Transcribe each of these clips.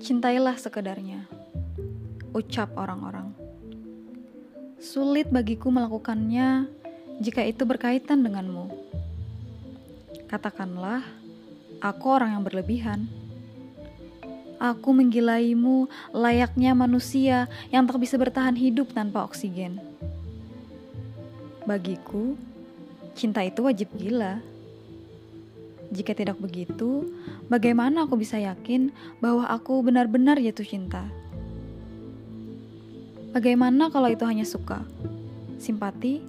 cintailah sekedarnya. Ucap orang-orang. Sulit bagiku melakukannya jika itu berkaitan denganmu. Katakanlah, aku orang yang berlebihan. Aku menggilaimu layaknya manusia yang tak bisa bertahan hidup tanpa oksigen. Bagiku, cinta itu wajib gila. Jika tidak begitu, bagaimana aku bisa yakin bahwa aku benar-benar jatuh cinta? Bagaimana kalau itu hanya suka, simpati,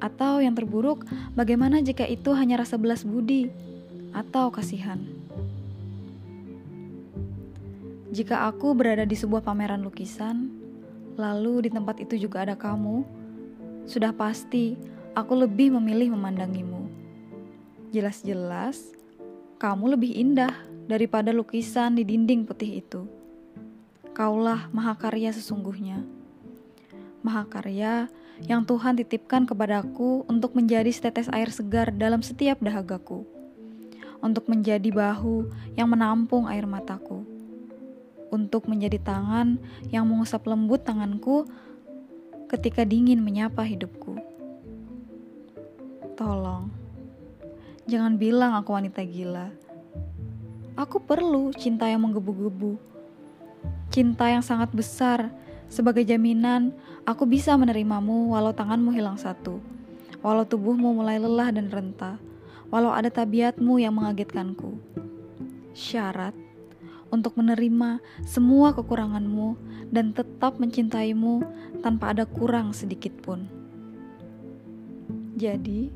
atau yang terburuk, bagaimana jika itu hanya rasa belas budi atau kasihan? Jika aku berada di sebuah pameran lukisan, lalu di tempat itu juga ada kamu, sudah pasti aku lebih memilih memandangimu. Jelas-jelas, kamu lebih indah daripada lukisan di dinding putih itu. Kaulah mahakarya sesungguhnya. Mahakarya yang Tuhan titipkan kepadaku untuk menjadi setetes air segar dalam setiap dahagaku. Untuk menjadi bahu yang menampung air mataku untuk menjadi tangan yang mengusap lembut tanganku ketika dingin menyapa hidupku. Tolong, jangan bilang aku wanita gila. Aku perlu cinta yang menggebu-gebu. Cinta yang sangat besar sebagai jaminan aku bisa menerimamu walau tanganmu hilang satu. Walau tubuhmu mulai lelah dan renta. Walau ada tabiatmu yang mengagetkanku. Syarat untuk menerima semua kekuranganmu dan tetap mencintaimu tanpa ada kurang sedikit pun. Jadi,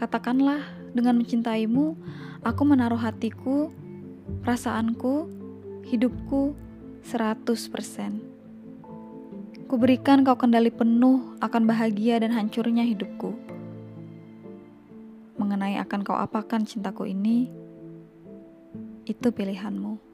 katakanlah dengan mencintaimu, aku menaruh hatiku, perasaanku, hidupku 100%. Kuberikan kau kendali penuh akan bahagia dan hancurnya hidupku. Mengenai akan kau apakan cintaku ini, itu pilihanmu.